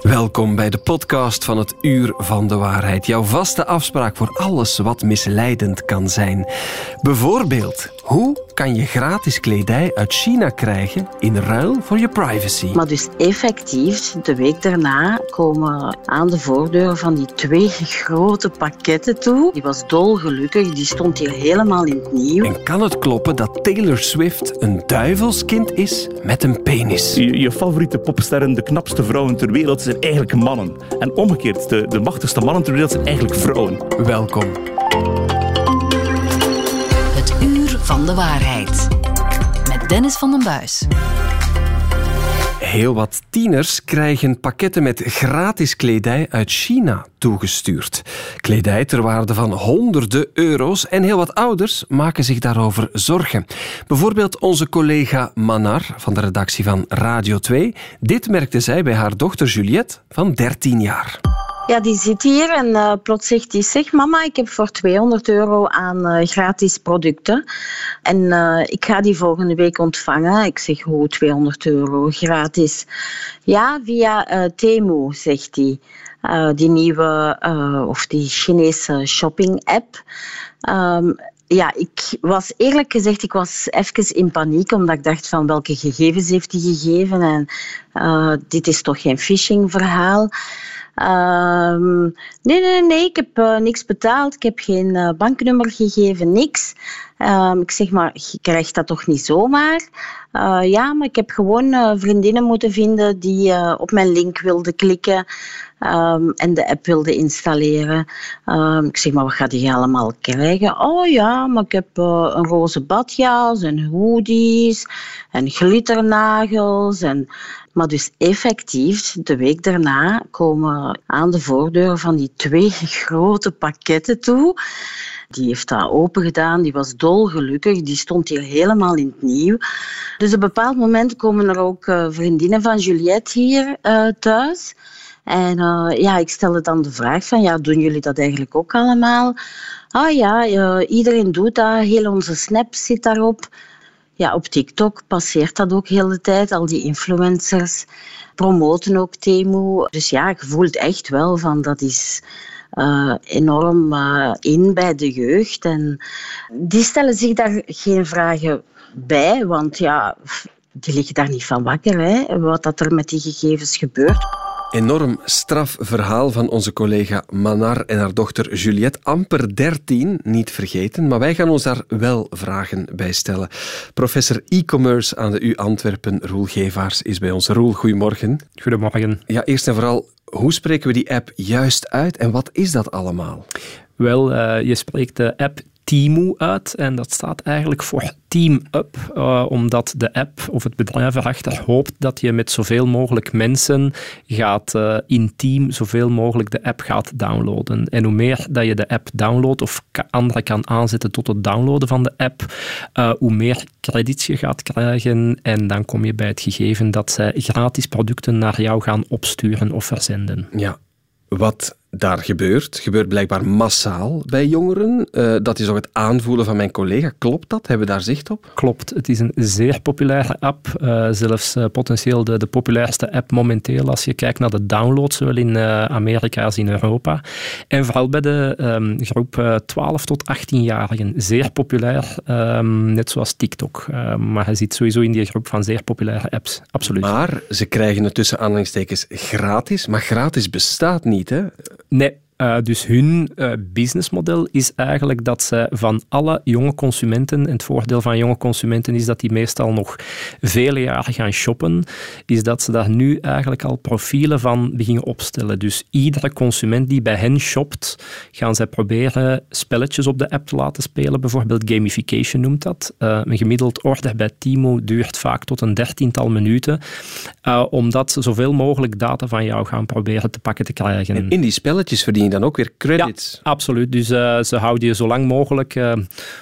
Welkom bij de podcast van het Uur van de Waarheid. Jouw vaste afspraak voor alles wat misleidend kan zijn. Bijvoorbeeld, hoe kan je gratis kledij uit China krijgen in ruil voor je privacy? Maar dus effectief, de week daarna komen aan de voordeur van die twee grote pakketten toe. Die was dolgelukkig, die stond hier helemaal in het nieuw. En kan het kloppen dat Taylor Swift een duivelskind is met een penis? Je, je favoriete popsterren, de knapste vrouwen ter wereld, zijn eigenlijk mannen. En omgekeerd, de, de machtigste mannen ter wereld zijn eigenlijk vrouwen. Welkom. Van de Waarheid. Met Dennis van den Buis. Heel wat tieners krijgen pakketten met gratis kledij uit China toegestuurd. Kledij ter waarde van honderden euro's en heel wat ouders maken zich daarover zorgen. Bijvoorbeeld onze collega Manar van de redactie van Radio 2. Dit merkte zij bij haar dochter Juliette van 13 jaar. Ja, die zit hier en uh, plots zegt hij, zeg mama, ik heb voor 200 euro aan uh, gratis producten. En uh, ik ga die volgende week ontvangen. Ik zeg, hoe 200 euro gratis? Ja, via Temu, zegt hij. die nieuwe, of die Chinese shopping app. Um, ja, ik was eerlijk gezegd, ik was even in paniek, omdat ik dacht van welke gegevens heeft hij gegeven en dit is toch geen phishing verhaal. Um, nee, nee, nee, ik heb uh, niks betaald, ik heb geen uh, banknummer gegeven, niks. Um, ik zeg maar, je krijgt dat toch niet zomaar? Uh, ja, maar ik heb gewoon vriendinnen moeten vinden die op mijn link wilden klikken. Um, en de app wilde installeren. Ik zeg, maar wat gaat je allemaal krijgen? Oh ja, maar ik heb een roze badjas en hoodies en glitternagels. En... Maar dus effectief, de week daarna komen aan de voordeur van die twee grote pakketten toe. Die heeft dat open gedaan, die was dolgelukkig, die stond hier helemaal in het nieuw. Dus op een bepaald moment komen er ook uh, vriendinnen van Juliette hier uh, thuis. En uh, ja, ik stelde dan de vraag van, ja, doen jullie dat eigenlijk ook allemaal? Ah ja, iedereen doet dat, heel onze snap zit daarop. Ja, op TikTok passeert dat ook heel de tijd. Al die influencers promoten ook Temu. Dus ja, je voelt echt wel van, dat is... Uh, enorm uh, in bij de jeugd. En die stellen zich daar geen vragen bij, want ja, die liggen daar niet van wakker, hè, wat dat er met die gegevens gebeurt. Enorm straf verhaal van onze collega Manar en haar dochter Juliette. Amper 13, niet vergeten, maar wij gaan ons daar wel vragen bij stellen. Professor e-commerce aan de U Antwerpen, Roel Gevaars, is bij ons. Roel, goedemorgen. Goedemorgen. Ja, eerst en vooral, hoe spreken we die app juist uit en wat is dat allemaal? Wel, uh, je spreekt de app Temu uit en dat staat eigenlijk voor Team Up, uh, omdat de app of het bedrijf erachter hoopt dat je met zoveel mogelijk mensen gaat uh, in team zoveel mogelijk de app gaat downloaden. En hoe meer dat je de app downloadt of anderen kan aanzetten tot het downloaden van de app, uh, hoe meer credits je gaat krijgen en dan kom je bij het gegeven dat zij gratis producten naar jou gaan opsturen of verzenden. Ja, wat daar gebeurt, gebeurt blijkbaar massaal bij jongeren. Uh, dat is ook het aanvoelen van mijn collega. Klopt dat? Hebben we daar zicht op? Klopt. Het is een zeer populaire app. Uh, zelfs uh, potentieel de, de, populairste app momenteel als je kijkt naar de downloads, zowel in Amerika als in Europa. En vooral bij de um, groep 12 tot 18-jarigen. Zeer populair, um, net zoals TikTok. maar je ziet sowieso in die groep van zeer populaire apps. Absoluut. Maar ze krijgen het tussen aanhalingstekens gratis. Maar gratis bestaat niet, hè? Nee, uh, dus hun uh, businessmodel is eigenlijk dat ze van alle jonge consumenten, en het voordeel van jonge consumenten is dat die meestal nog vele jaren gaan shoppen, is dat ze daar nu eigenlijk al profielen van beginnen opstellen. Dus iedere consument die bij hen shopt, gaan zij proberen spelletjes op de app te laten spelen. Bijvoorbeeld gamification noemt dat. Uh, een gemiddeld order bij Timo duurt vaak tot een dertiental minuten, omdat ze zoveel mogelijk data van jou gaan proberen te pakken te krijgen. En in die spelletjes verdienen dan ook weer credits. Ja, absoluut. Dus uh, ze houden je zo lang mogelijk, uh,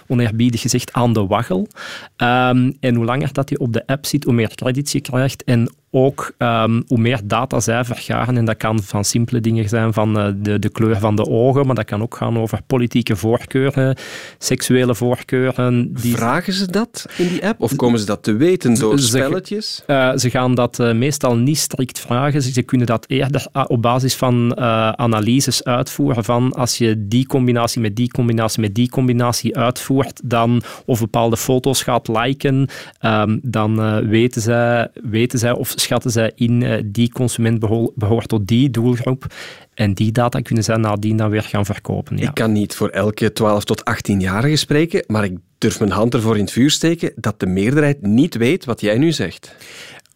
oneerbiedig gezegd, aan de waggel. Um, en hoe langer dat je op de app zit, hoe meer credits je krijgt. En ook ehm, hoe meer data zij vergaren, en dat kan van simpele dingen zijn van uh, de, de kleur van de ogen, maar dat kan ook gaan over politieke voorkeuren, seksuele voorkeuren. Die... Vragen ze dat in die app of komen ze dat te weten door spelletjes? Ze, uh, ze gaan dat uh, meestal niet strikt vragen. Ze, ze kunnen dat eerder op basis van analyses uitvoeren van als je die combinatie met die combinatie met die combinatie uitvoert, dan of bepaalde foto's gaat liken, um, dan weten, zij, weten zij of schatten zij in uh, die consument behoort tot die doelgroep. En die data kunnen zij nadien dan weer gaan verkopen. Ja. Ik kan niet voor elke 12 tot 18-jarige spreken, maar ik durf mijn hand ervoor in het vuur steken dat de meerderheid niet weet wat jij nu zegt.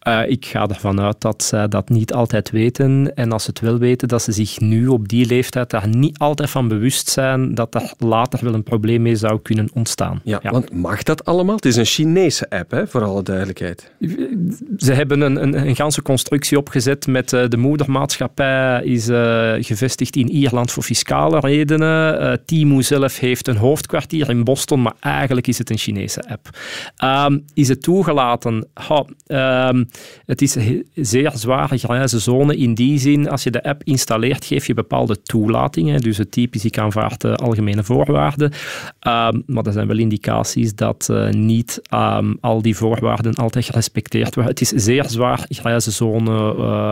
Uh, ik ga ervan uit dat zij dat niet altijd weten. En als ze het wel weten, dat ze zich nu op die leeftijd daar niet altijd van bewust zijn dat er later wel een probleem mee zou kunnen ontstaan. Ja, ja. want mag dat allemaal? Het is een Chinese app, hè, voor alle duidelijkheid. Ze hebben een, een, een ganse constructie opgezet met uh, de moedermaatschappij is uh, gevestigd in Ierland voor fiscale redenen. Uh, Timo zelf heeft een hoofdkwartier in Boston, maar eigenlijk is het een Chinese app. Um, is het toegelaten? Ha, um, het is een zeer zware grijze zone in die zin, als je de app installeert, geef je bepaalde toelatingen. Dus het typisch, ik aanvaard de algemene voorwaarden. Um, maar er zijn wel indicaties dat uh, niet um, al die voorwaarden altijd gerespecteerd worden. Het is een zeer zwaar grijze zone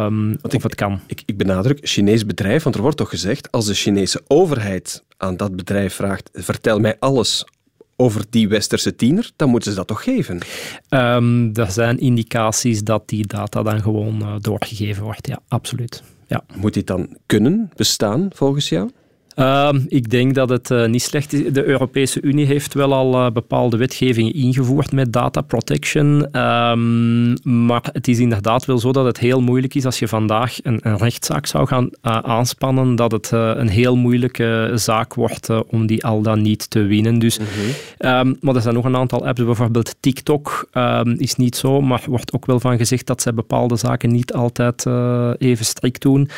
um, of ik, het kan. Ik, ik benadruk Chinees bedrijf, want er wordt toch gezegd, als de Chinese overheid aan dat bedrijf vraagt, vertel mij alles over die westerse tiener, dan moeten ze dat toch geven? Um, er zijn indicaties dat die data dan gewoon uh, doorgegeven wordt, ja, absoluut. Ja. Moet dit dan kunnen bestaan volgens jou? Uh, ik denk dat het uh, niet slecht is. De Europese Unie heeft wel al uh, bepaalde wetgevingen ingevoerd met data protection. Um, maar het is inderdaad wel zo dat het heel moeilijk is als je vandaag een, een rechtszaak zou gaan uh, aanspannen, dat het een heel moeilijke zaak wordt om die al dan niet te winnen. Dus, -hmm. um, maar er zijn nog een aantal apps, bijvoorbeeld TikTok is niet zo, maar wordt ook wel van gezegd dat zij bepaalde zaken niet altijd even strikt doen.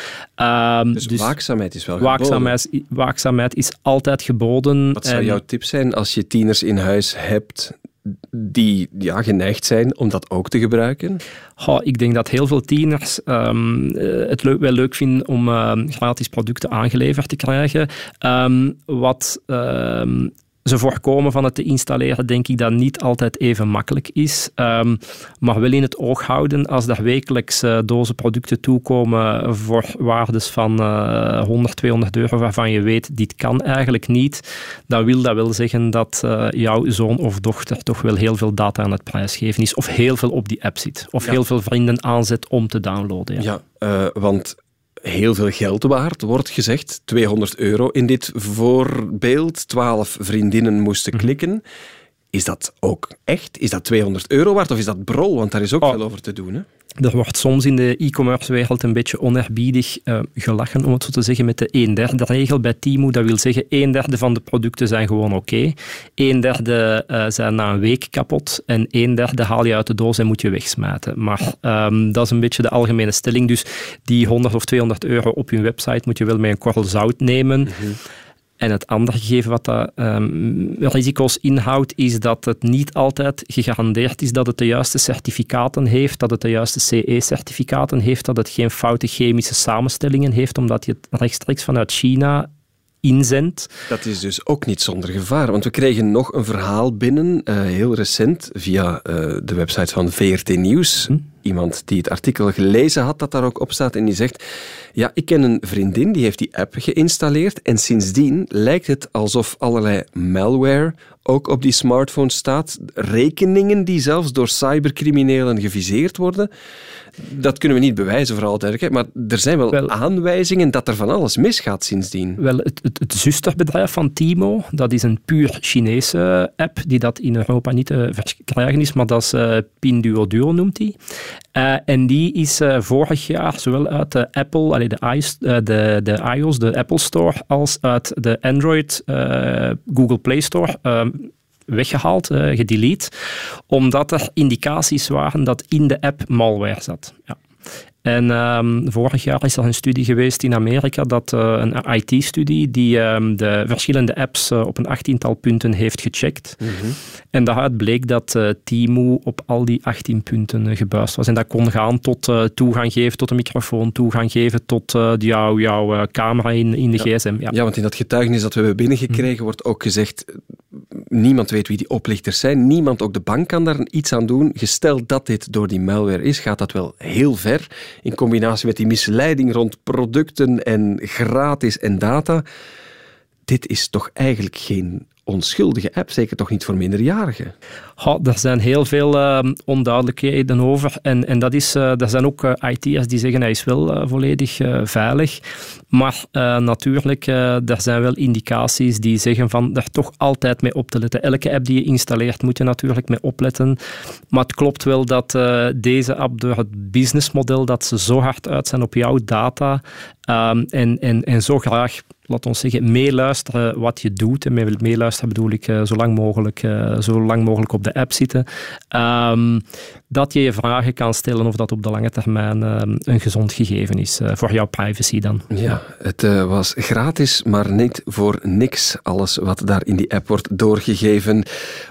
dus, dus waakzaamheid is wel waakzaamheid waakzaamheid is altijd geboden. Wat zou jouw tip zijn als je tieners in huis hebt die ja, geneigd zijn om dat ook te gebruiken? Oh, ik denk dat heel veel tieners um, het leuk, wel leuk vinden om uh, gratis producten aangeleverd te krijgen. Um, wat ze voorkomen van het te installeren, denk ik dat niet altijd even makkelijk is. Um, maar wel in het oog houden als er wekelijks uh, dozen producten toekomen voor waardes van uh, 100, 200 euro, waarvan je weet, dit kan eigenlijk niet, dan wil dat wel zeggen dat uh, jouw zoon of dochter toch wel heel veel data aan het prijsgeven is, of heel veel op die app zit, of ja. heel veel vrienden aanzet om te downloaden. Ja, ja want heel veel geld waard, wordt gezegd. 200 euro in dit voorbeeld. 12 vriendinnen moesten mhm. klikken. Is dat ook echt? Is dat 200 euro waard of is dat brol? Want daar is ook oh. veel over te doen. Hè? Er wordt soms in de e-commerce wereld een beetje onerbiedig uh, gelachen, om het zo te zeggen, met de 1 derde regel bij Timo. Dat wil zeggen, 1 derde van de producten zijn gewoon oké. Okay. 1 derde uh, zijn na een week kapot. En 1 derde haal je uit de doos en moet je wegsmijten. Maar um, dat is een beetje de algemene stelling. Dus die 100 of 200 euro op je website moet je wel met een korrel zout nemen. -hmm. En het andere gegeven wat dat um, risico's inhoudt, is dat het niet altijd gegarandeerd is dat het de juiste certificaten heeft, dat het de juiste CE-certificaten heeft, dat het geen foute chemische samenstellingen heeft, omdat je het rechtstreeks vanuit China inzendt. Dat is dus ook niet zonder gevaar, want we kregen nog een verhaal binnen, uh, heel recent, via uh, de website van VRT Nieuws. Hm? Iemand die het artikel gelezen had, dat daar ook op staat, en die zegt ja, ik ken een vriendin die heeft die app geïnstalleerd en sindsdien lijkt het alsof allerlei malware ook op die smartphone staat. Rekeningen die zelfs door cybercriminelen geviseerd worden. Dat kunnen we niet bewijzen, vooral duidelijkheid, maar er zijn wel, wel, aanwijzingen dat er van alles misgaat sindsdien. Wel, het, het, het zusterbedrijf van Timo, dat is een puur Chinese app die dat in Europa niet te verkrijgen is, maar dat is uh, Pinduoduo noemt die. Uh, en die is vorig jaar zowel uit de Apple, allee, de, de, de iOS, de Apple Store, als uit de Android Google Play Store weggehaald, gedelete, omdat er indicaties waren dat in de app malware zat. Ja. En ehm, vorig jaar is er een studie geweest in Amerika, dat, uh, een IT-studie, die um, de verschillende apps uh, op een achttiental punten heeft gecheckt. Mm -hmm. En daaruit bleek dat uh, Timo op al die 18 punten gebuist was. En dat kon gaan tot toegang geven tot een microfoon, toegang geven tot jouw, jouw camera in, in de ja. gsm. Ja. ja. want in dat getuigenis dat we hebben binnengekregen mm -hmm. wordt ook gezegd niemand weet wie die oplichters zijn. Niemand, ook de bank, kan daar iets aan doen. Gesteld dat dit door die malware is, gaat dat wel heel ver. In combinatie met die misleiding rond producten en gratis en data. Dit is toch eigenlijk geen onschuldige app, zeker toch niet voor minderjarigen? Ja, er zijn heel veel uh, onduidelijkheden over. En, en dat is, uh, er zijn ook uh, IT'ers die zeggen hij is wel volledig veilig. Maar natuurlijk, er zijn wel indicaties die zeggen van er toch altijd mee op te letten. Elke app die je installeert moet je natuurlijk mee opletten. Maar het klopt wel dat deze app door het businessmodel dat ze zo hard uit zijn op jouw data um, en, en, en zo graag laat ons zeggen, meeluisteren wat je doet. En met meeluisteren bedoel ik uh, zo, lang mogelijk, uh, zo lang mogelijk op de app zitten. Um, dat je je vragen kan stellen of dat op de lange termijn uh, een gezond gegeven is. voor jouw privacy dan. Ja, het was gratis, maar niet voor niks. Alles wat daar in die app wordt doorgegeven.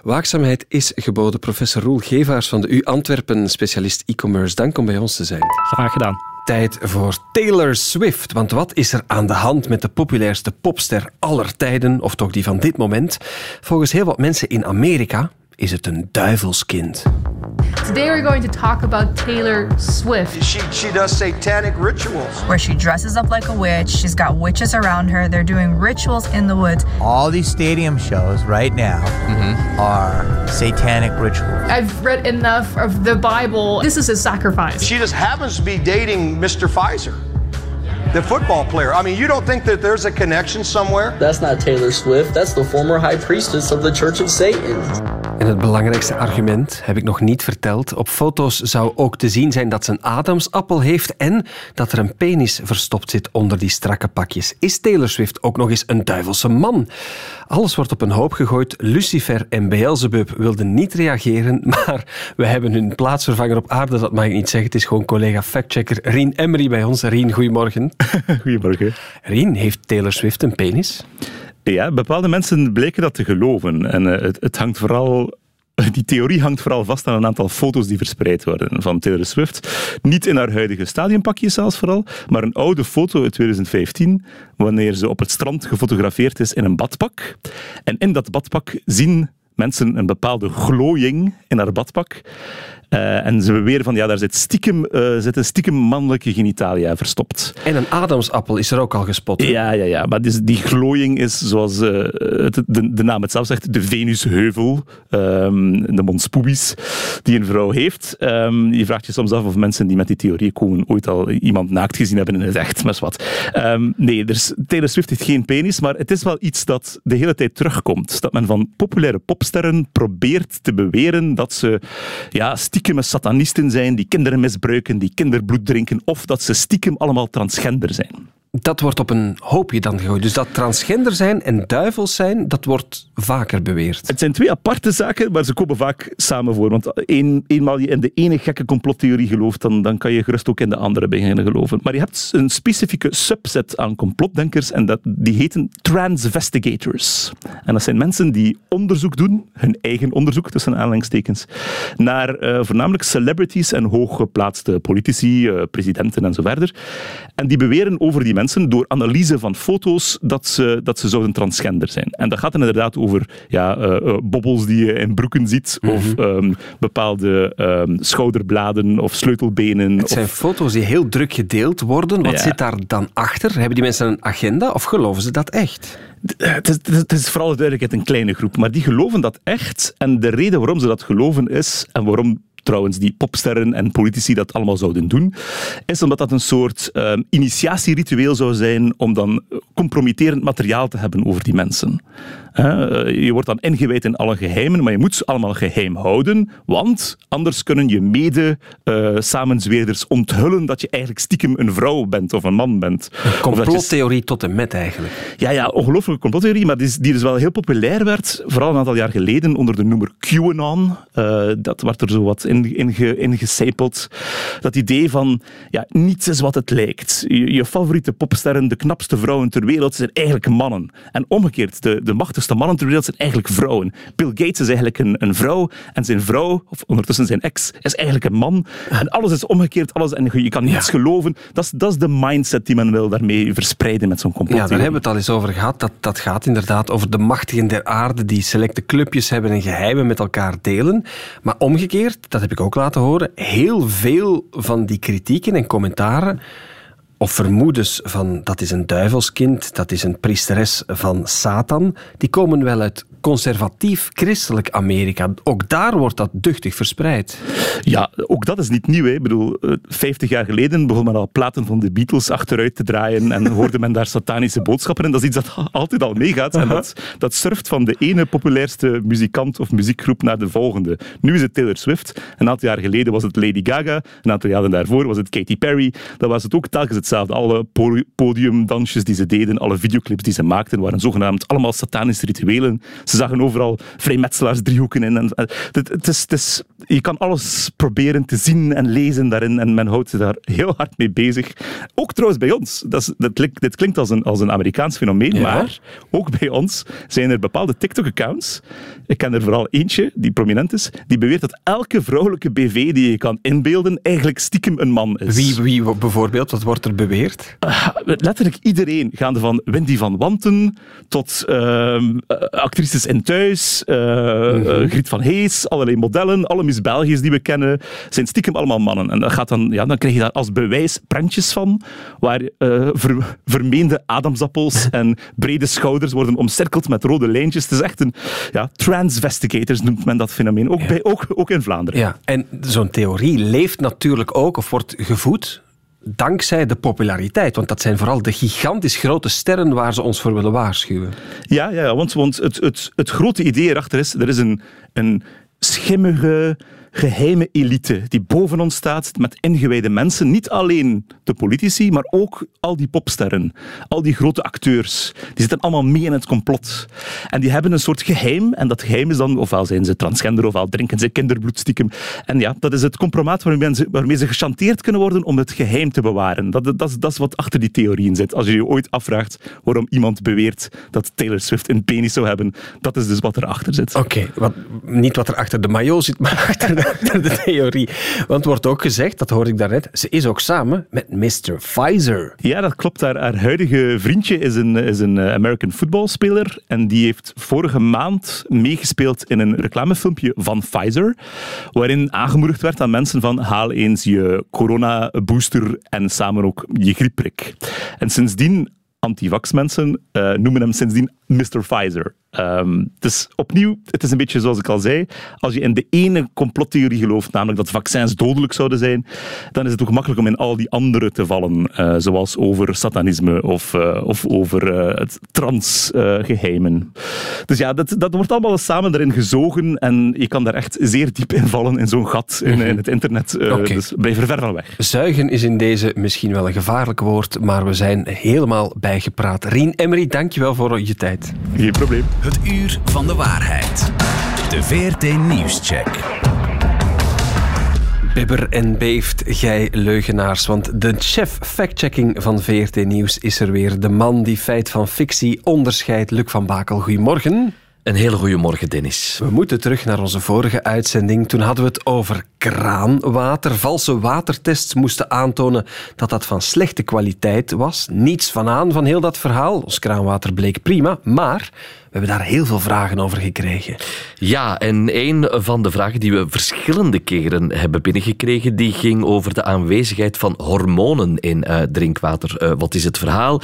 Waakzaamheid is geboden. Professor Roel Gevaars van de U Antwerpen, specialist e-commerce. Dank om bij ons te zijn. Graag gedaan tijd voor Taylor Swift. Want wat is er aan de hand met de populairste popster aller tijden, of toch die van dit moment? Volgens heel wat mensen in Amerika is het een duivelskind. Today we're going to talk about Taylor Swift. She, she does satanic rituals. Where she dresses up like a witch. She's got witches around her. They're doing rituals in the woods. All these stadium shows right now mm-hmm. are satanic rituals. I've read enough of the Bible. This is a sacrifice. She just happens to be dating Mr. Pfizer. The football player. I mean, you don't think that there's a connection somewhere? That's not Taylor Swift. That's the former high priestess of the Church of Satan. En het belangrijkste argument heb ik nog niet verteld. Op foto's zou ook te zien zijn dat ze een adamsappel heeft en dat er een penis verstopt zit onder die strakke pakjes. Is Taylor Swift ook nog eens een duivelse man? Alles wordt op een hoop gegooid. Lucifer en Beelzebub wilden niet reageren, maar we hebben hun plaatsvervanger op aarde, dat mag ik niet zeggen. Het is gewoon collega factchecker Rien Emery bij ons. Rien, goedemorgen. Goedemorgen. Rien, heeft Taylor Swift een penis? Ja, bepaalde mensen bleken dat te geloven. En uh, het, het hangt vooral die theorie hangt vooral vast aan een aantal foto's die verspreid worden van Taylor Swift. Niet in haar huidige stadionpakje zelfs vooral, maar een oude foto uit 2015, wanneer ze op het strand gefotografeerd is in een badpak. En in dat badpak zien mensen een bepaalde glooiing in haar badpak. Uh, en ze beweren van ja, daar zit stiekem, uh, zitten stiekem mannelijke genitalia verstopt. En een adamsappel is er ook al gespot. Ja, ja, ja. Maar dus die glooiing is, zoals uh, het, de, de, naam het zelf zegt, de Venusheuvel, um, de Mons Pubis, die een vrouw heeft. Um, je vraagt je soms af of mensen die met die theorie komen ooit al iemand naakt gezien hebben in het echt, maar wat. Um, nee, dus Taylor Swift heeft geen penis, maar het is wel iets dat de hele tijd terugkomt. Dat men van populaire popsterren probeert te beweren dat ze ja, stiekem satanisten zijn die kinderen misbruiken, die kinderbloed drinken, of dat ze stiekem allemaal transgender zijn. Dat wordt op een hoopje dan gegooid. Dus dat transgender zijn en duivels zijn, dat wordt vaker beweerd. Het zijn twee aparte zaken, maar ze komen vaak samen voor. Want een, eenmaal je in de ene gekke complottheorie gelooft, dan, dan kan je gerust ook in de andere beginnen geloven. Maar je hebt een specifieke subset aan complotdenkers en dat, die heten transvestigators. En dat zijn mensen die onderzoek doen, hun eigen onderzoek tussen aanhalingstekens, naar uh, voornamelijk celebrities en hooggeplaatste politici, uh, presidenten en zo verder. En die beweren over die mensen door analyse van foto's dat ze, dat ze zouden transgender zijn. En dat gaat dan inderdaad over ja, uh, uh, bobbels die je in broeken ziet, mm -hmm. of um, bepaalde um, schouderbladen of sleutelbenen. Het zijn of... foto's die heel druk gedeeld worden. Wat ja. zit daar dan achter? Hebben die mensen een agenda of geloven ze dat echt? Het is, het is vooral duidelijkheid een kleine groep, maar die geloven dat echt. En de reden waarom ze dat geloven is, en waarom trouwens die popsterren en politici dat allemaal zouden doen, is omdat dat een soort uh, initiatieritueel zou zijn om dan compromitterend materiaal te hebben over die mensen. Eh, je wordt dan ingewijd in alle geheimen, maar je moet ze allemaal geheim houden, want anders kunnen je mede-samenzweerders onthullen dat je eigenlijk stiekem een vrouw bent of een man bent. Een complottheorie tot en met eigenlijk. Ja, ja, ongelooflijke complottheorie, maar die, is, die dus wel heel populair werd, vooral een aantal jaar geleden, onder de noemer QAnon. Uh, dat werd er zo wat in, in, in gecijpeld. Dat idee van, ja, niets is wat het lijkt. Je, je, favoriete popsterren, de knapste vrouwen ter wereld, zijn eigenlijk mannen. En omgekeerd, de, de machtigste mannen ter wereld zijn eigenlijk vrouwen. Bill Gates is eigenlijk een, een vrouw, en zijn vrouw, of ondertussen zijn ex, is eigenlijk een man. En alles is omgekeerd, alles, en je kan niets geloven. Dat is, dat is de mindset die men wil daarmee verspreiden met zo'n complot. Ja, daar hebben we het al eens over gehad. Dat, dat gaat inderdaad over de machtigen der aarde die selecte clubjes hebben en geheimen met elkaar delen. Maar omgekeerd, dat heb ik ook laten horen, heel veel van die kritieken en commentaren of vermoedens van dat is een duivelskind, dat is een priesteres van Satan, die komen wel uit conservatief christelijk Amerika. Ook daar wordt dat duchtig verspreid. Ja, ook dat is niet nieuw. Hè. Ik bedoel, 50 eh, jaar geleden begon men al platen van de Beatles achteruit te draaien en hoorde men daar satanische boodschappen. En dat is iets dat altijd al meegaat. En dat, dat surft van de ene populairste muzikant of muziekgroep naar de volgende. Nu is het Taylor Swift. Een aantal jaar geleden was het Lady Gaga. Een aantal jaren daarvoor was het Katy Perry. Dan was het ook telkens hetzelfde. Alle podiumdansjes die ze deden, alle videoclips die ze maakten, waren zogenaamd allemaal satanische rituelen. Ze zagen overal vrijmetselaars driehoeken in. En, eh, het, het, is, het is, je kan alles proberen te zien en lezen daarin en men houdt zich daar heel hard mee bezig. Ook trouwens bij ons. Dat, is, dat klinkt, dit klinkt als een, als een Amerikaans fenomeen, maar ook bij ons zijn er bepaalde TikTok-accounts. Ik ken er vooral eentje, die prominent is, die beweert dat elke vrouwelijke BV die je kan inbeelden eigenlijk stiekem een man is. Wie, wie bijvoorbeeld? Wat wordt er beweerd? Uh, letterlijk iedereen, gaande van Wendy van Wanten tot uh, actrices in Thuis, uh, Griet van Hees, allerlei modellen, alle Miss België's die we kennen, zijn stiekem allemaal mannen. En dan, gaat dan, ja, dan krijg je daar als bewijs prentjes van, waar uh, ver, vermeende adamsappels en brede schouders worden omcirkeld met rode lijntjes. Het is echt een ja, transvestigators noemt men dat fenomeen, ook, bij, ook, ook in Vlaanderen. Ja, en zo'n theorie leeft natuurlijk ook, of wordt gevoed dankzij de populariteit. Want dat zijn vooral de gigantisch grote sterren waar ze ons voor willen waarschuwen. Ja, ja want, want het, het, het grote idee erachter is, er is een, een schimmige, geheime elite die boven ons staat met ingewijde mensen. Niet alleen de politici, maar ook al die popsterren, al die grote acteurs. Die zitten allemaal mee in het complot. En die hebben een soort geheim. En dat geheim is dan, ofwel zijn ze transgender, ofwel drinken ze kinderbloed stiekem. En ja, dat is het compromaat waarmee ze, waarmee ze gechanteerd kunnen worden om het geheim te bewaren. Dat, dat, dat, is wat achter die theorieën zit. Als je je ooit afvraagt waarom iemand beweert dat Taylor Swift een penis zou hebben, dat is dus wat erachter zit. Oké, niet wat er achter de maillot zit, maar achter de de theorie. Want wordt ook gezegd, dat hoorde ik daarnet, ze is ook samen met Mr. Pfizer. Ja, dat klopt. Haar, haar huidige vriendje is een, is een eh, American footballspeler en die heeft vorige maand meegespeeld in een reclamefilmpje van Pfizer, waarin aangemoedigd werd aan mensen van haal eens je corona-booster en samen ook je griepprik. En sindsdien antivax-mensen uh, noemen hem sindsdien Mr. Pfizer. Um, dus opnieuw, het is een beetje zoals ik al zei. Als je in de ene complottheorie gelooft, namelijk dat vaccins dodelijk zouden zijn, dan is het ook makkelijk om in al die andere te vallen. Uh, zoals over satanisme of, uh, of over het transgeheimen. dus ja, dat, dat wordt allemaal samen erin gezogen en je kan daar echt zeer diep in vallen in zo'n gat in, in, het internet. Okay. Dus blijf er ver van weg. Zuigen is in deze misschien wel een gevaarlijk woord, maar we zijn helemaal bijgepraat. Rien Emery, dankjewel voor je tijd. Geen probleem. Het uur van de waarheid. De VRT Nieuwscheck. Bibber en beeft, gij leugenaars. Want de chef factchecking van VRT Nieuws is er weer. De man die feit van fictie onderscheidt. Luc van Bakel, goedemorgen. Een hele goede morgen, Dennis. We moeten terug naar onze vorige uitzending. Toen hadden we het over kraanwater. Valse watertests moesten aantonen dat dat van slechte kwaliteit was. Niets van aan van heel dat verhaal. Ons kraanwater bleek prima, maar hebben daar heel veel vragen over gekregen. Ja, en een van de vragen die we verschillende keren hebben binnengekregen, die ging over de aanwezigheid van hormonen in uh, drinkwater. Uh, wat is het verhaal?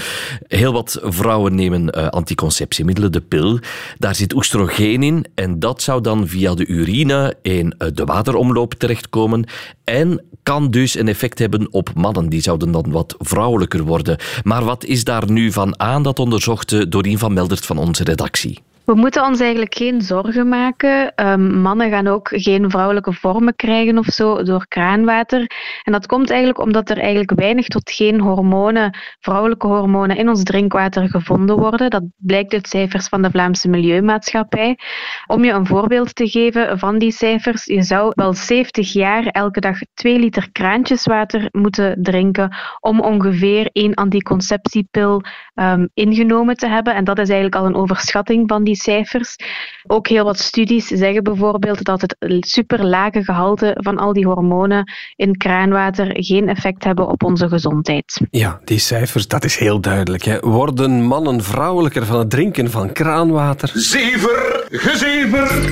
Heel wat vrouwen nemen uh, anticonceptiemiddelen, de pil. Daar zit oestrogeen in en dat zou dan via de urine in de wateromloop terechtkomen en kan dus een effect hebben op mannen. Die zouden dan wat vrouwelijker worden. Maar wat is daar nu van aan? Dat onderzocht Dorien van Meldert van onze redactie. actie. We moeten ons eigenlijk geen zorgen maken. Um, mannen gaan ook geen vrouwelijke vormen krijgen of zo door kraanwater. En dat komt eigenlijk omdat er eigenlijk weinig tot geen hormonen, vrouwelijke hormonen in ons drinkwater gevonden worden. Dat blijkt uit cijfers van de Vlaamse Milieumaatschappij. Om je een voorbeeld te geven van die cijfers, je zou wel 70 jaar elke dag 2 liter kraantjeswater moeten drinken om ongeveer één anticonceptiepil um, ingenomen te hebben. En dat is eigenlijk al een overschatting van die cijfers. Ook heel wat studies zeggen bijvoorbeeld dat het superlage gehalte van al die hormonen in kraanwater geen effect hebben op onze gezondheid. Ja, die cijfers, dat is heel duidelijk. Hè. Worden mannen vrouwelijker van het drinken van kraanwater? Zever, gezever!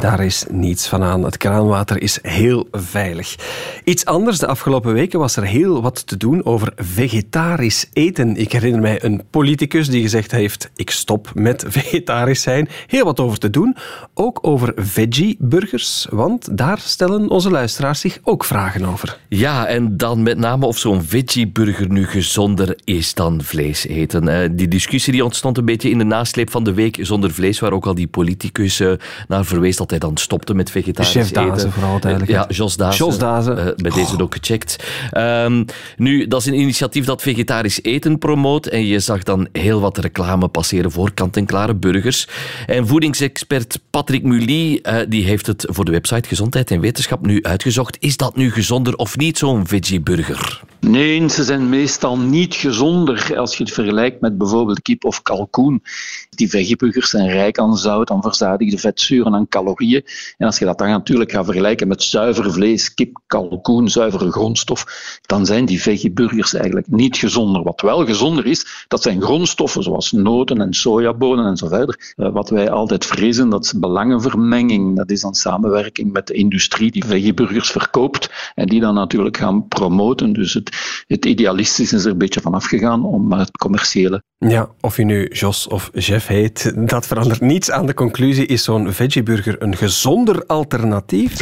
Daar is niets van aan. Het kraanwater is heel veilig. Iets anders, de afgelopen weken was er heel wat te doen over vegetarisch eten. Ik herinner mij een politicus die gezegd heeft: ik stop met vegetarisch zijn. Heel wat over te doen. Ook over veggie-burgers, want daar stellen onze luisteraars zich ook vragen over. Ja, en dan met name of zo'n veggie-burger nu gezonder is dan vlees eten. Eh, die discussie die ontstond een beetje in de nasleep van de week zonder vlees, waar ook al die politicus eh, naar verwees dat hij dan stopte met vegetarisch Chef eten. Dazen, vooral duidelijk. Ja, Jos Dazen. Jos Dazen. Uh, bij deze ook gecheckt. Um, nu, dat is een initiatief dat vegetarisch eten promoot en je zag dan heel wat reclame passeren voor kant-en-klare burgers. En voedingsexpert Patrick Mully uh, die heeft het voor de website Gezondheid en Wetenschap nu uitgezocht. Is dat nu gezonder of niet, zo'n veggie-burger? Nee, ze zijn meestal niet gezonder als je het vergelijkt met bijvoorbeeld kip of kalkoen. Die veggieburgers zijn rijk aan zout, aan verzadigde vetzuren, aan calorieën. En als je dat dan natuurlijk gaat vergelijken met zuiver vlees, kip, kalkoen, zuivere grondstof, dan zijn die veggieburgers eigenlijk niet gezonder. Wat wel gezonder is, dat zijn grondstoffen zoals noten en sojabonen en zo verder. Uh, wat wij altijd vrezen, dat is belangenvermenging. Dat is dan samenwerking met de industrie die veggieburgers verkoopt en die dan natuurlijk gaan promoten. Dus het, het idealistische is er een beetje van afgegaan om het commerciële. Ja, of je nu Jos of Jeff heet, dat verandert niets aan de conclusie. Is zo'n veggieburger een gezonder alternatief?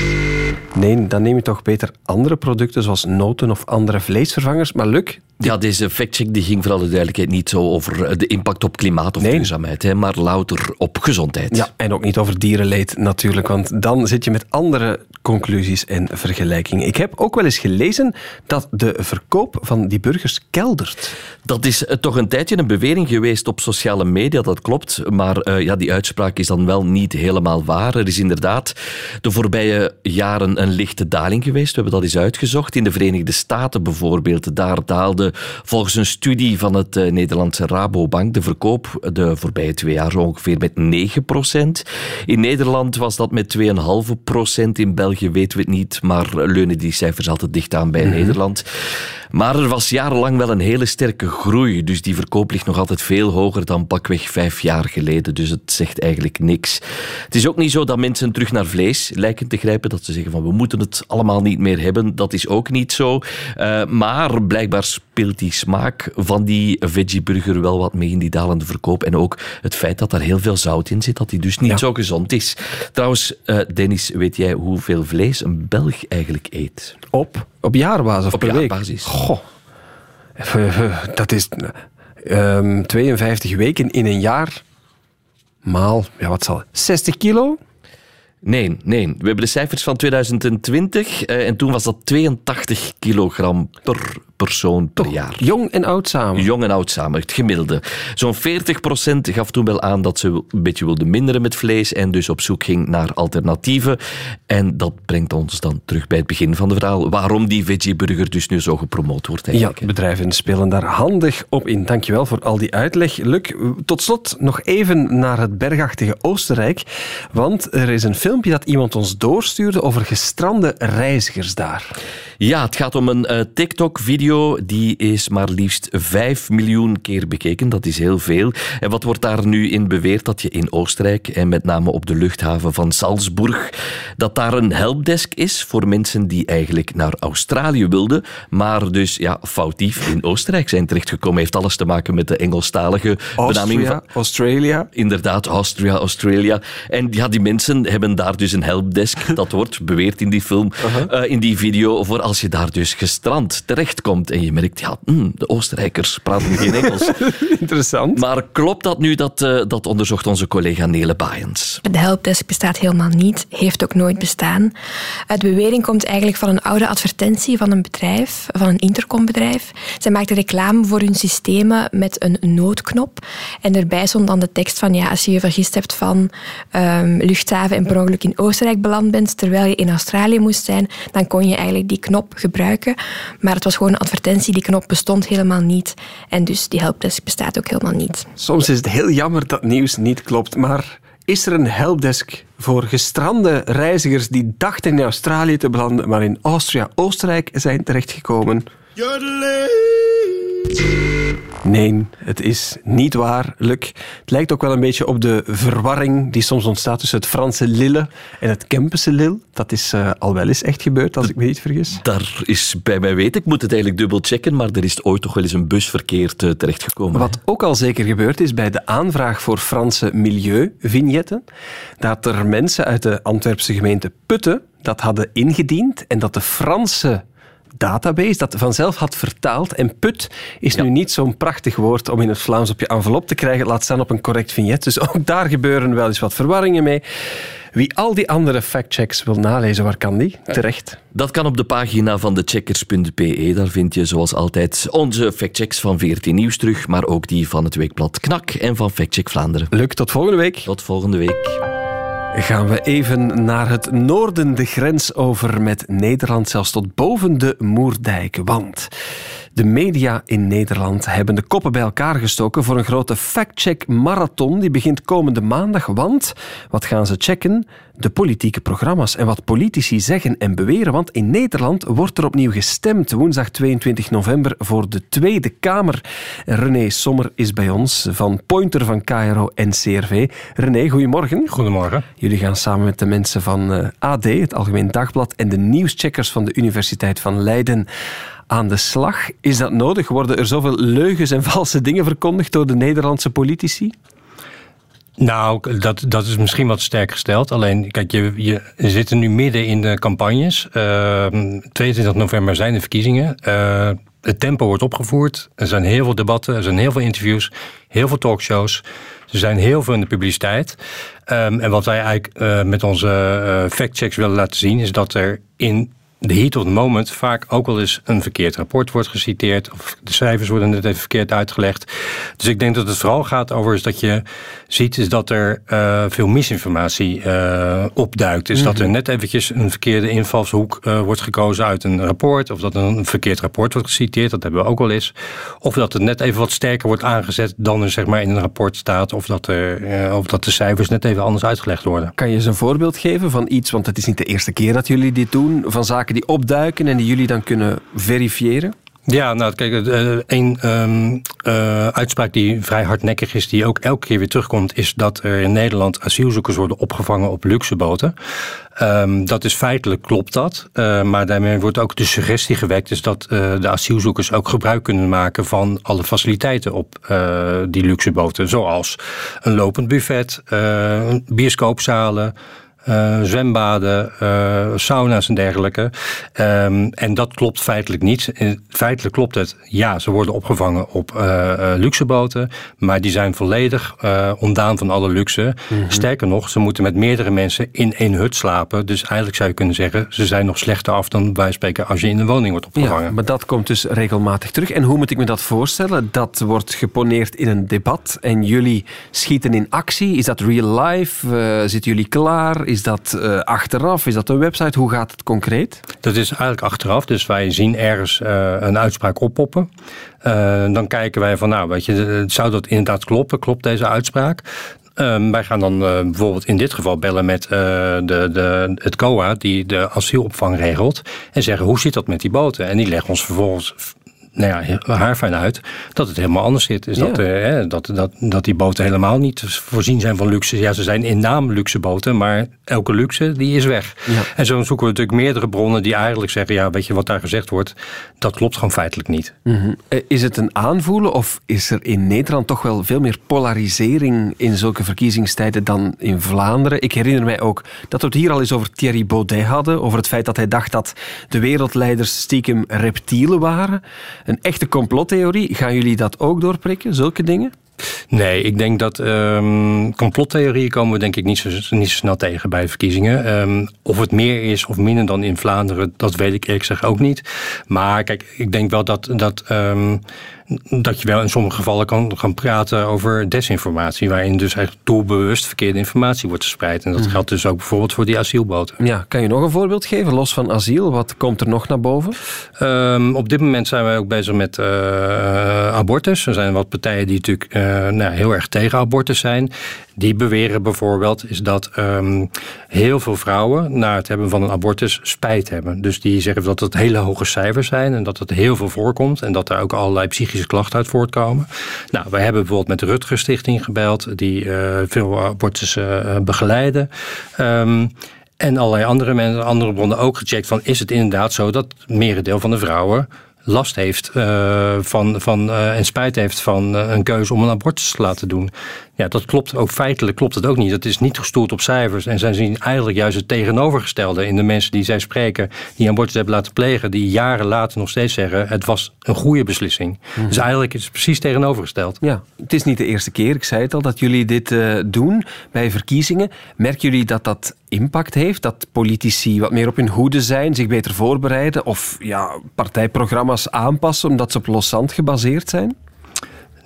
Nee, dan neem je toch beter andere producten zoals noten of andere vleesvervangers. Maar Luc, ja, deze factcheck die ging voor alle duidelijkheid niet zo over de impact op klimaat of nee. duurzaamheid, hè, maar louter op gezondheid. Ja, en ook niet over dierenleed natuurlijk, want dan zit je met andere conclusies en vergelijkingen. Ik heb ook wel eens gelezen dat de verkoop van die burgers keldert. Dat is toch een tijdje een bewering geweest op sociale media, dat klopt, maar uh, ja, die uitspraak is dan wel niet helemaal waar. Er is inderdaad de voorbije jaren een lichte daling geweest, we hebben dat eens uitgezocht. In de Verenigde Staten bijvoorbeeld, daar daalde volgens een studie van het uh, Nederlandse Rabobank de verkoop de voorbije twee jaar ongeveer met 9% In Nederland was dat met 2,5% In België weten we het niet, maar leunen die cijfers altijd dicht aan bij mm -hmm. Nederland. Maar er was jarenlang wel een hele sterke groei, dus die verkoop ligt nog altijd veel hoger dan pakweg vijf jaar geleden. Dus het zegt eigenlijk niks. Het is ook niet zo dat mensen terug naar vlees lijken te grijpen, dat ze zeggen van we moeten het allemaal niet meer hebben. Dat is ook niet zo. Uh, maar blijkbaar speelt die smaak van die veggieburger wel wat mee in die dalende verkoop. En ook het feit dat er heel veel zout in zit, dat die dus niet ja. zo gezond is. Trouwens, uh, Dennis, weet jij hoeveel vlees een Belg eigenlijk eet? Op? Op jaarbasis of Op per week? jaarbasis. Goh. Dat is um, 52 weken in een jaar. Maal, ja, wat zal 60 kilo? Nee, nee. We hebben de cijfers van 2020 uh, en toen was dat 82 kilogram per persoon per Toch, jaar. Jong en oud samen. Jong en oud samen, het gemiddelde. Zo'n 40% gaf toen wel aan dat ze een beetje wilde minderen met vlees en dus op zoek ging naar alternatieven. En dat brengt ons dan terug bij het begin van het verhaal. Waarom die veggieburger dus nu zo gepromoot wordt eigenlijk. Ja, bedrijven spelen daar handig op in. Dankjewel voor al die uitleg. Luc, tot slot nog even naar het bergachtige Oostenrijk. Want er is een filmpje dat iemand ons doorstuurde over gestrande reizigers daar. Ja, het gaat om een uh, TikTok-video. Die is maar liefst 5 miljoen keer bekeken. Dat is heel veel. En wat wordt daar nu in beweerd? Dat je in Oostenrijk, en met name op de luchthaven van Salzburg, dat daar een helpdesk is voor mensen die eigenlijk naar Australië wilden, maar dus ja, foutief in Oostenrijk zijn terechtgekomen. Heeft alles te maken met de Engelstalige benaming van... Australia. Inderdaad, Austria, Australia. En ja, die mensen hebben daar dus een helpdesk. Dat wordt beweerd in die film, uh, in die video, voor als je daar dus gestrand terechtkomt en je merkt, ja, mm, de Oostenrijkers praten geen Engels. Interessant. Maar klopt dat nu? Dat, uh, dat onderzocht onze collega Nele Baaiens. De helpdesk bestaat helemaal niet, heeft ook nooit bestaan. De bewering komt eigenlijk van een oude advertentie van een bedrijf, van een intercombedrijf. Zij maakten reclame voor hun systemen met een noodknop. En erbij stond dan de tekst van, ja, als je je vergist hebt van um, luchthaven en per ongeluk in Oostenrijk beland bent, terwijl je in Australië moest zijn, dan kon je eigenlijk die knop gebruiken. Maar het was gewoon een advertentie, die knop bestond helemaal niet. En dus die helpdesk bestaat ook helemaal niet. Soms is het heel jammer dat nieuws niet klopt, maar is er een helpdesk voor gestrande reizigers die dachten in Australië te belanden, maar in Austria-Oostenrijk zijn terechtgekomen? Nee, het is niet waar, Luc. Het lijkt ook wel een beetje op de verwarring die soms ontstaat tussen het Franse Lille en het Kempense Lille. Dat is uh, al wel eens echt gebeurd, als ik me niet vergis. Daar is bij mij weten, ik moet het eigenlijk dubbel checken, maar er is ooit toch wel eens een bus verkeerd uh, terechtgekomen. Wat ook al zeker gebeurd is bij de aanvraag voor Franse milieuvignetten, dat er mensen uit de Antwerpse gemeente Putten dat hadden ingediend en dat de Franse database dat vanzelf had vertaald. En put is nu niet zo'n prachtig woord om in het Vlaams op je envelop te krijgen, laat staan op een correct vignet. Dus ook daar gebeuren wel eens wat verwarringen mee. Wie al die andere factchecks wil nalezen, waar kan die? Terecht. Dat kan op de pagina van de checkers.be. Daar vind je zoals altijd onze factchecks van 14 Nieuws terug, maar ook die van het weekblad Knak en van Factcheck Vlaanderen. Leuk, tot volgende week. Tot volgende week gaan we even naar het noorden de grens over met Nederland, zelfs tot boven de Moerdijk. Want de media in Nederland hebben de koppen bij elkaar gestoken voor een grote fact-check marathon die begint komende maandag. Want wat gaan ze checken? De politieke programma's en wat politici zeggen en beweren. Want in Nederland wordt er opnieuw gestemd woensdag 22 november voor de Tweede Kamer. René Sommer is bij ons van Pointer van KRO en CRV. René, goedemorgen. Goedemorgen. Jullie gaan samen met de mensen van eh, AD, het Algemeen Dagblad, en de nieuwscheckers van de Universiteit van Leiden aan de slag. Is dat nodig? Worden er zoveel leugens en valse dingen verkondigd door de Nederlandse politici? Nou, dat, dat is misschien wat sterk gesteld. Alleen, kijk, je, je zit nu midden in de campagnes. Uh, ehm, 22 november zijn de verkiezingen. Uh, het tempo wordt opgevoerd. Er zijn heel veel debatten, er zijn heel veel interviews, heel veel talkshows. Er zijn heel veel in de publiciteit. Um, en wat wij eigenlijk uh, met onze uh, factchecks willen laten zien, is dat er in de heat of the moment vaak ook wel eens een verkeerd rapport wordt geciteerd. Of de cijfers worden net even verkeerd uitgelegd. Dus ik denk dat het vooral gaat over is dat je ziet is dat er uh, veel misinformatie uh, opduikt. Mm -hmm. dat er mhm. net eventjes een verkeerde invalshoek uh, wordt gekozen uit een rapport. Of dat een verkeerd rapport wordt geciteerd. Dat hebben we ook wel eens. Of dat het net even wat sterker wordt aangezet dan er zeg maar in een rapport staat. Of dat, er, of dat de cijfers net even anders uitgelegd worden. Kan je eens een voorbeeld geven van iets, want het is niet de eerste keer dat jullie dit doen, van zaken die opduiken en die jullie dan kunnen verifiëren? Ja, nou kijk, een um, uh, uitspraak die vrij hardnekkig is, die ook elke keer weer terugkomt, is dat er in Nederland asielzoekers worden opgevangen op luxeboten. Um, dat is feitelijk klopt dat, uh, maar daarmee wordt ook de suggestie gewekt, dus dat de asielzoekers ook gebruik kunnen maken van alle faciliteiten op die luxeboten, zoals een lopend buffet, bioscoopzalen. Uh, zwembaden, uh, sauna's en dergelijke. Um, en dat klopt feitelijk niet. Feitelijk klopt het, ja, ze worden opgevangen op uh, luxeboten, maar die zijn volledig ontdaan van alle luxe. Mm -hmm. Sterker nog, ze moeten met meerdere mensen in één hut slapen. Dus eigenlijk zou je kunnen zeggen, ze zijn nog slechter af dan wij spreken als je in een woning wordt opgevangen. Ja, maar dat komt dus regelmatig terug. En hoe moet ik me dat voorstellen? Dat wordt geponeerd in een debat en jullie schieten in actie. Is dat real life? zitten jullie klaar? Is dat uh, achteraf? Is dat een website? Hoe gaat het concreet? Dat is eigenlijk achteraf. Dus wij zien ergens uh, een uitspraak oppoppen. Uh, dan kijken wij van, nou, weet je, zou dat inderdaad kloppen? Klopt deze uitspraak? Um, wij gaan dan bijvoorbeeld in dit geval bellen met de, de, het COA, die de asielopvang regelt. En zeggen, hoe zit dat met die boten? En die leggen ons vervolgens nou ja, haar fijn uit dat het helemaal anders zit. Is dat, uh, dat, dat, dat die boten helemaal niet voorzien zijn van luxe. Ja, ze zijn in naam luxe boten, maar elke luxe die is weg. Ja. En zo zoeken we natuurlijk meerdere bronnen die eigenlijk zeggen: ja, weet je wat daar gezegd wordt, dat klopt gewoon feitelijk niet. Mhm. Is het een aanvoelen of is er in Nederland toch wel veel meer polarisering in zulke verkiezingstijden dan in Vlaanderen? Ik herinner mij ook dat we het hier al eens over Thierry Baudet hadden, over het feit dat hij dacht dat de wereldleiders stiekem reptielen waren. Een echte complottheorie. Gaan jullie dat ook doorprikken, zulke dingen? Nee, ik denk dat um, complottheorieën komen we denk ik niet zo, niet zo snel tegen bij verkiezingen. Um, of het meer is of minder dan in Vlaanderen, dat weet ik eerlijk gezegd ook niet. Maar kijk, ik denk wel dat, dat um, dat je wel in sommige gevallen kan gaan praten over desinformatie, waarin dus echt doelbewust verkeerde informatie wordt verspreid. En dat mhm. geldt dus ook bijvoorbeeld voor die asielboten. Ja, kan je nog een voorbeeld geven, los van asiel? Wat komt er nog naar boven? Um, op dit moment zijn wij ook bezig met uh, abortus. Er zijn wat partijen die natuurlijk uh, nou, heel erg tegen abortus zijn. Die beweren bijvoorbeeld is dat um, heel veel vrouwen na het hebben van een abortus spijt hebben. Dus die zeggen dat het hele hoge cijfers zijn en dat het heel veel voorkomt en dat er ook allerlei psychische klachten uit voortkomen. Nou, wij hebben bijvoorbeeld met de Rutger Stichting gebeld, die uh, veel abortussen uh, begeleiden. Um, en allerlei andere mensen, andere bronnen ook gecheckt van is het inderdaad zo dat het merendeel van de vrouwen last heeft uh, van, van, en spijt heeft van een keuze om een abortus te laten doen. Ja, dat klopt ook feitelijk klopt het ook niet. Dat is niet gestoeld op cijfers. En zij zien eigenlijk juist het tegenovergestelde in de mensen die zij spreken, die abortus hebben laten plegen, die jaren later nog steeds zeggen: het was een goede beslissing. Mhm. Dus eigenlijk is het precies tegenovergesteld. Ja, het is niet de eerste keer, ik zei het al, dat jullie dit uh, doen bij verkiezingen. Merken jullie dat dat impact heeft? Dat politici wat meer op hun hoede zijn, zich beter voorbereiden of ja, partijprogramma's aanpassen omdat ze op loszand gebaseerd zijn?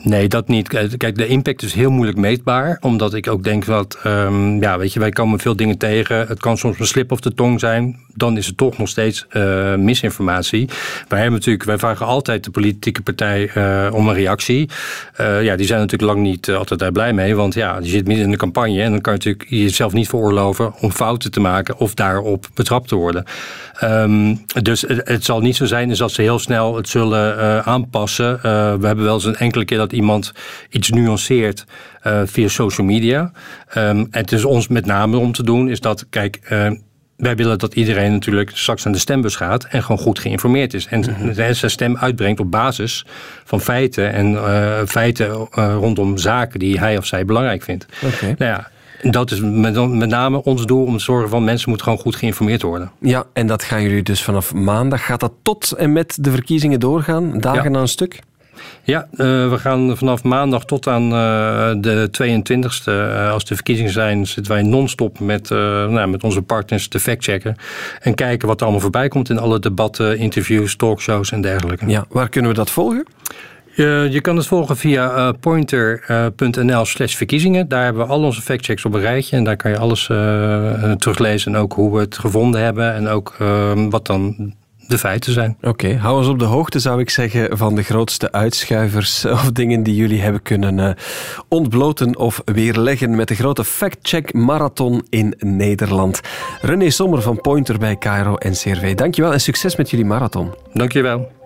Nee, dat niet. Kijk, de impact is heel moeilijk meetbaar. Omdat ik ook denk dat, um, ja, weet je, wij komen veel dingen tegen. Het kan soms een slip of de tong zijn. Dan is het toch nog steeds uh, misinformatie. Wij hebben natuurlijk, wij vragen altijd de politieke partij uh, om een reactie. Uh, ja, die zijn natuurlijk lang niet altijd daar blij mee. Want ja, je zit midden in de campagne en dan kan je natuurlijk jezelf niet veroorloven om fouten te maken of daarop betrapt te worden. Um, dus het, het, zal niet zo zijn dat ze heel snel het zullen aanpassen. we hebben wel eens een enkele keer dat iemand iets nuanceert uh, via social media. Um, het is ons met name om te doen, is dat, kijk, uh, wij willen dat iedereen natuurlijk straks aan de stembus gaat en gewoon goed geïnformeerd is. En mm zijn stem uitbrengt op basis van feiten en uh, feiten rondom zaken die hij of zij belangrijk vindt. Okay. Nou ja, dat is met, met, name ons doel om te zorgen van mensen moeten gewoon goed geïnformeerd worden. Ja, en dat gaan jullie dus vanaf maandag. Gaat dat tot en met de verkiezingen doorgaan? Dagen ja. aan een stuk? Ja, uh, we gaan vanaf maandag tot aan uh, de 22e, uh, als de verkiezingen zijn, zitten wij non-stop met, nou, met onze partners te factchecken. En kijken wat er allemaal voorbij komt in alle debatten, interviews, talkshows en dergelijke. Ja, waar kunnen we dat volgen? je kan het volgen via pointer.nl slash verkiezingen. Daar hebben we al onze factchecks op een rijtje. En daar kan je alles teruglezen. En ook hoe we het gevonden hebben. En ook ehm, wat dan de feiten zijn. Oké, okay, hou ons op de hoogte, zou ik zeggen, van de grootste uitschuivers of dingen die jullie hebben kunnen uh, ontbloten of weerleggen met de grote factcheck marathon in Nederland. René Sommer van Pointer bij Cairo en CRV. Dankjewel en succes met jullie marathon. Dankjewel.